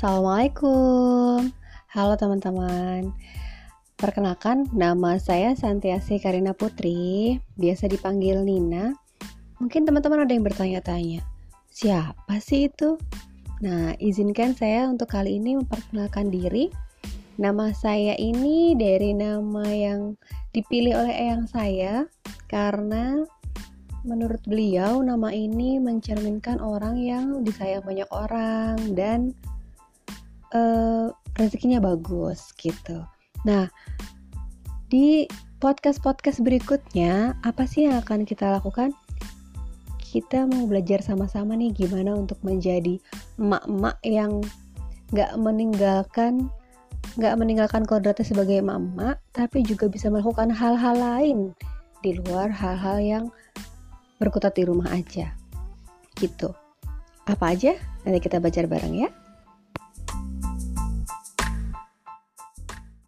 Assalamualaikum. Halo teman-teman. Perkenalkan, nama saya Santiasi Karina Putri. Biasa dipanggil Nina. Mungkin teman-teman ada yang bertanya-tanya Siapa sih itu? Nah, izinkan saya untuk kali ini memperkenalkan diri. Nama saya ini dari nama yang dipilih oleh eyang saya Karena menurut beliau nama ini mencerminkan orang yang disayang banyak orang dan uh, rezekinya bagus gitu. Nah, di podcast-podcast berikutnya apa sih yang akan kita lakukan? Kita mau belajar sama-sama nih gimana untuk menjadi emak-emak yang gak meninggalkan gak meninggalkan kodratnya sebagai emak-emak, tapi juga bisa melakukan hal-hal lain di luar hal-hal yang berkutat di rumah aja. Gitu. Apa aja? Nanti kita belajar bareng ya.